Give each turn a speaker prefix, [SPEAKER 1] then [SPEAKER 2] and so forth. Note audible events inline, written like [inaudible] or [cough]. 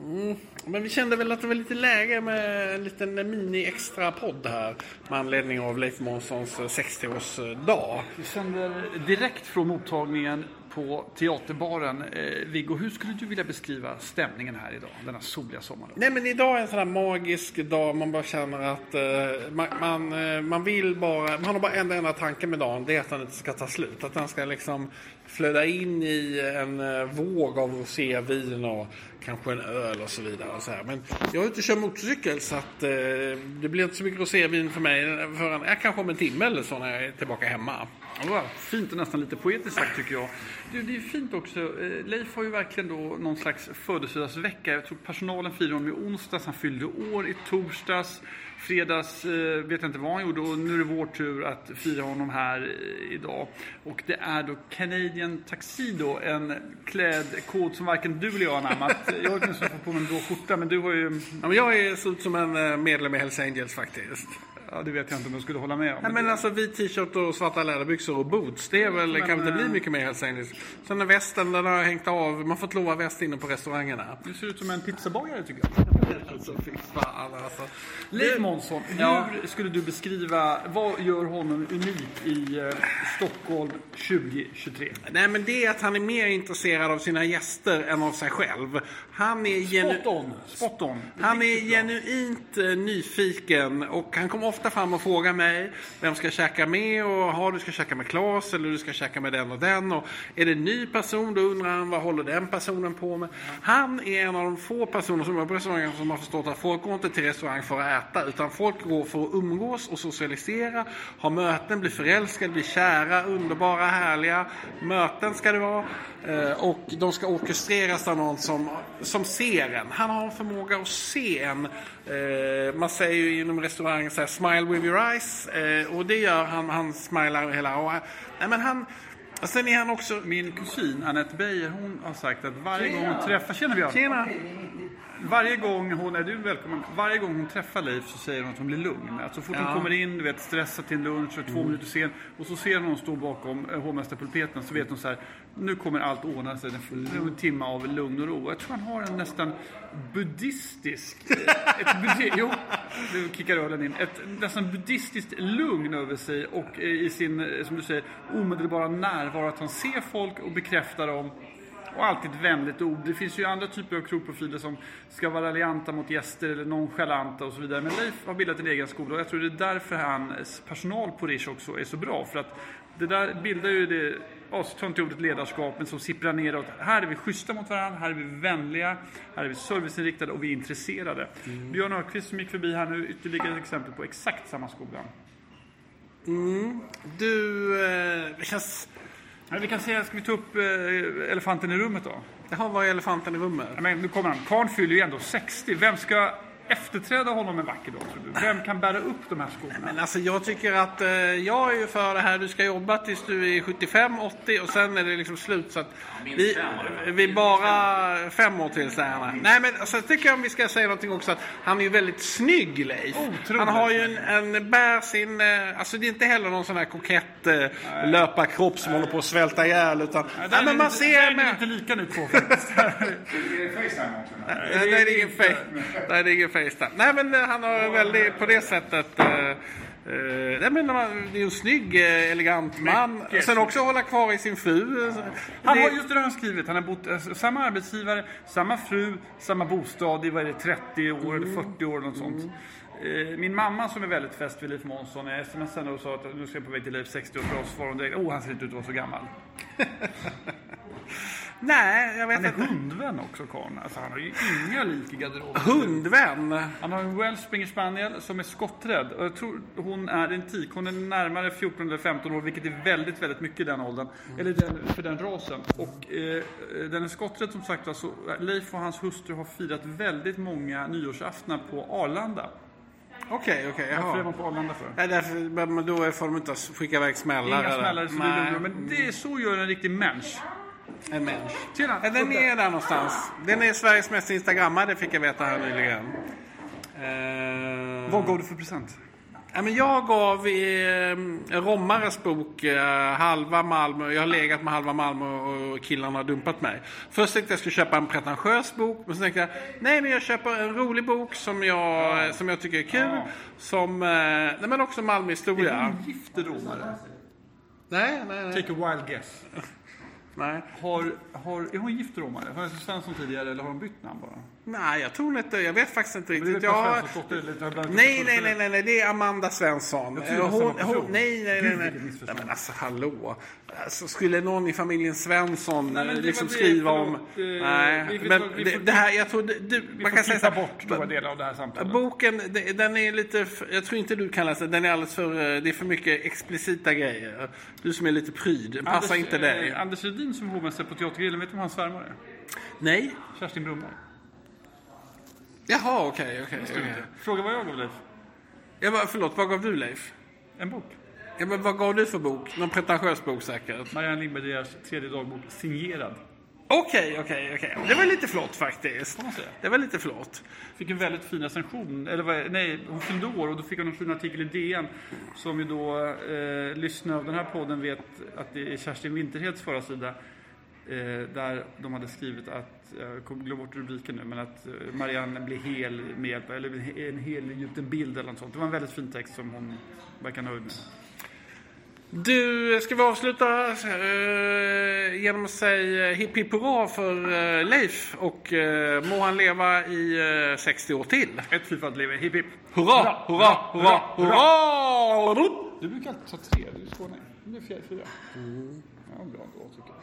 [SPEAKER 1] Mm. Men vi kände väl att det var lite läge med en liten mini-extra-podd här med anledning av Leif Månssons 60-årsdag.
[SPEAKER 2] Vi sänder direkt från mottagningen på Teaterbaren. Eh, Viggo, hur skulle du vilja beskriva stämningen här idag, denna soliga sommaren?
[SPEAKER 1] Nej men idag är en sån här magisk dag. Man bara känner att eh, man, man, eh, man vill bara, man har bara en enda tanke med dagen. Det är att den inte ska ta slut. Att den ska liksom flöda in i en eh, våg av rosévin och kanske en öl och så vidare. Och så här. Men jag är ute och kör motorcykel så att eh, det blir inte så mycket rosévin för mig förrän eh, kanske om en timme eller så när jag är tillbaka hemma.
[SPEAKER 2] Ja, fint och nästan lite poetiskt sagt tycker jag. Du, det är fint också. Eh, Leif har ju verkligen då någon slags födelsedagsvecka. Jag tror personalen firade honom i onsdags, han fyllde år i torsdags. Fredags eh, vet jag inte vad han gjorde och nu är det vår tur att fira honom här eh, idag. Och det är då Canadian Tuxedo, en klädkod som varken du eller jag har anammat. [laughs] Jag har åtminstone fått på mig en blå skjorta men du har ju...
[SPEAKER 1] Ja, men jag är ut som en medlem i Hells Angels faktiskt.
[SPEAKER 2] Ja, det vet jag inte om jag skulle hålla med om.
[SPEAKER 1] Nej, men alltså vit t-shirt och svarta läderbyxor och boots. Det är väl,
[SPEAKER 2] Men,
[SPEAKER 1] kan inte bli
[SPEAKER 2] eh,
[SPEAKER 1] mycket mer Angels. Sen västen, den har hängt av. Man får inte lova väst inne på restaurangerna.
[SPEAKER 2] Du ser ut som en pizzabagare tycker jag. [laughs]
[SPEAKER 1] Alltså fy fan alltså.
[SPEAKER 2] Leif Månsson, hur
[SPEAKER 1] Ja.
[SPEAKER 2] skulle du beskriva, vad gör honom unik i eh, Stockholm 2023?
[SPEAKER 1] Nej men det är att han är mer intresserad av sina gäster än av sig själv. Han är genu-
[SPEAKER 2] Spot on, spot on.
[SPEAKER 1] Han är genuint eh, nyfiken och han kommer ofta fram och frågar mig vem ska jag käka med och har du ska käka med Claes eller du ska käka med den och den och är det en ny person då undrar han vad håller den personen på med. Han är en av de få personer som jobbar på restaurangen som har förstått att folk går inte till restaurang för att äta utan folk går för att umgås och socialisera, ha möten, bli förälskade, bli kära, underbara, härliga. Möten ska det vara eh, och de ska orkestreras av någon som, som ser en. Han har en förmåga att se en. Eh, man säger ju inom restaurangen så här, smile with your eyes eh, och det gör han. Han smilar hela... Och, nej, men han, och sen är han också...
[SPEAKER 2] Min kusin Anette Beijer, hon har sagt att varje gång hon träffar... Tjena Björn!
[SPEAKER 1] Tjena!
[SPEAKER 2] Varje gång hon, är du välkommen, varje gång hon träffar Leif så säger hon att hon blir lugn. Att så fort
[SPEAKER 1] Ja.
[SPEAKER 2] hon kommer in, du vet, stressad till en lunch och två minuter sen och så ser hon hon stå bakom eh, hovmästarpulpeten så vet hon så här, nu kommer allt ordna sig. En timme av lugn och ro. Jag tror han har en nästan buddhistisk, ett buddi, [laughs] jo, nu kickar ölen in, ett nästan buddhistiskt lugn över sig och i sin, eh, som du säger, omedelbara närvaro. Att han ser folk och bekräftar dem och alltid ett vänligt ord. Det finns ju andra typer av krogprofiler som ska vara raljanta mot gäster eller nonchalanta och så vidare. Men Leif har bildat en egen skola och jag tror det är därför hans personal på Rish också är så bra. För att det där bildar ju det astöntiga ordet ledarskap men som sipprar neråt. Här är vi schyssta mot varandra, här är vi vänliga, här är vi serviceinriktade och vi är intresserade. Björn Öqvist som gick förbi här nu, ytterligare ett exempel på exakt samma skola.
[SPEAKER 1] Du, eh.
[SPEAKER 2] Ja, vi kan säga, ska vi ta upp eh, elefanten i rummet då?
[SPEAKER 1] Jaha, vad är elefanten i rummet?
[SPEAKER 2] Ja, men nu kommer han. Karl fyller ju ändå 60. Vem ska efterträda honom en vacker dag tror du? Vem kan bära upp de här skorna?
[SPEAKER 1] Men alltså jag tycker att eh, jag är ju för det här, du ska jobba tills du är 75, 80 och sen är det liksom slut. Så att vi, vi bara fem år till säger han. Nej men alltså, jag tycker jag vi ska säga någonting också att han är ju väldigt snygg Leif.
[SPEAKER 2] Otroligt
[SPEAKER 1] Han har ju en, en bär sin, eh, alltså det är inte heller någon sån här kokett eh, löparkropp som håller på att svälta ihjäl utan,
[SPEAKER 2] Ja,
[SPEAKER 1] nej, men man
[SPEAKER 2] där
[SPEAKER 1] ser
[SPEAKER 2] är ni
[SPEAKER 1] med,
[SPEAKER 2] inte lika nu två faktiskt.
[SPEAKER 1] Nej, det är ingen face. Nej, det är ingen face Nej, men eh, han har väldigt, på det sättet... eh, nej, men han- det är en snygg, elegant man.
[SPEAKER 2] Mycket
[SPEAKER 1] Sen också hålla kvar i sin fru. eh,
[SPEAKER 2] Han
[SPEAKER 1] Det-
[SPEAKER 2] har just det han skrivit. Han har bott, eh, samma arbetsgivare, samma fru, samma bostad i vad är det, 30 år eller 40 år något sånt. Eh, Min mamma som är väldigt fäst vid Leif Månsson, jag smsade och sa att nu ska jag på väg till Leif 60-årsdag. Så svarade hon direkt, oh han ser inte ut att vara så gammal. [laughs]
[SPEAKER 1] Nej, jag vet
[SPEAKER 2] Han är
[SPEAKER 1] inte.
[SPEAKER 2] hundvän också karln. Alltså han har ju inga lik i garderoben.
[SPEAKER 1] Hundvän.
[SPEAKER 2] Han har en Welsh Springer Spaniel som är skotträdd. Och jag tror hon är en tik. Hon är närmare 14 eller 15 år, vilket är väldigt, väldigt mycket i den åldern. Eller den, för den rasen. Och eh, den är skotträdd som sagt var. Så Leif och hans hustru har firat väldigt många nyårsaftnar på Arlanda.
[SPEAKER 1] Okej, okej.
[SPEAKER 2] Varför är man på Arlanda för?
[SPEAKER 1] Nej, därför, men då får de inte skicka iväg smällar.
[SPEAKER 2] Inga smällare så det är. Men det så gör en riktig människa.
[SPEAKER 1] En människa.
[SPEAKER 2] Tjena!
[SPEAKER 1] Ja, Den är där någonstans. Den är Sveriges mest instagrammade fick jag veta här nyligen. Eh,
[SPEAKER 2] Vad gav du för present?
[SPEAKER 1] Ja, men jag gav eh, Romares bok eh, halva Malmö. Jag har legat med halva Malmö och killarna har dumpat mig. Först tänkte jag skulle köpa en pretentiös bok. Men så tänkte jag, nej men jag köper en rolig bok som jag, som jag tycker är kul.
[SPEAKER 2] Ja.
[SPEAKER 1] Som, eh, nej men också
[SPEAKER 2] Är
[SPEAKER 1] Malmöhistoria.
[SPEAKER 2] hon gift romare?
[SPEAKER 1] Nej, nej, nej.
[SPEAKER 2] Take a wild guess.
[SPEAKER 1] Nej.
[SPEAKER 2] Har, har, är hon gift romare? Har jag Svensson tidigare eller har hon bytt namn bara?
[SPEAKER 1] Nej, jag tror inte, jag vet faktiskt inte riktigt. Jag, Nej, nej, nej, nej, nej, det är Amanda Svensson. Hon,
[SPEAKER 2] person.
[SPEAKER 1] hon, nej, nej, nej. Nej. nej men alltså hallå. Alltså, skulle någon i familjen Svensson
[SPEAKER 2] Nej, men
[SPEAKER 1] liksom skriva om...
[SPEAKER 2] eh,
[SPEAKER 1] nej, men det, här, jag tror... Du, man kan säga så här,
[SPEAKER 2] bort stora delar av det här samtalet.
[SPEAKER 1] Boken, den är lite, jag tror inte du kan läsa den, är alldeles för, eh, det är för mycket explicita grejer. Du som är lite pryd, passar inte dig.
[SPEAKER 2] Eh, Anders Rudin som är hovmästare på Teatergrillen, vet du vem hans svärmor är?
[SPEAKER 1] Nej?
[SPEAKER 2] Kerstin Brunberg.
[SPEAKER 1] Jaha, okej, okej. okej.
[SPEAKER 2] Fråga vad jag gav Leif.
[SPEAKER 1] Jag bara, förlåt, vad gav du Leif?
[SPEAKER 2] En bok.
[SPEAKER 1] Ja, men vad gav du för bok? Någon pretentiös bok säkert?
[SPEAKER 2] Marianne Lindberg Deers tredje dagbok, signerad.
[SPEAKER 1] Okej, okej, okej. Det var lite flott faktiskt. Det var lite flott.
[SPEAKER 2] Fick en väldigt fin recension. Eller vad, nej, hon fyllde år och då fick hon en fin artikel i DN. Som ju då eh, lyssnare av den här podden vet att det är Kerstin Winterheds förra sida. Eh, där de hade skrivit att, jag kommer glömma bort rubriken nu, men att eh, Marianne blir hel med hjälp, eller en helgjuten bild eller något sånt. Det var en väldigt fin text som hon verkar nöjd med.
[SPEAKER 1] Du, ska vi avsluta eh, genom att säga hipp hipp hurra för eh, Leif och eh, må han leva i eh, 60 år till.
[SPEAKER 2] Ett fy för att leva, hipp hipp!
[SPEAKER 1] Hurra, hurra, hurra, hurra!
[SPEAKER 2] Du brukar alltid ta tre, du är skåning. Nu är det fjärde, fyra. Ja, bra då tycker jag.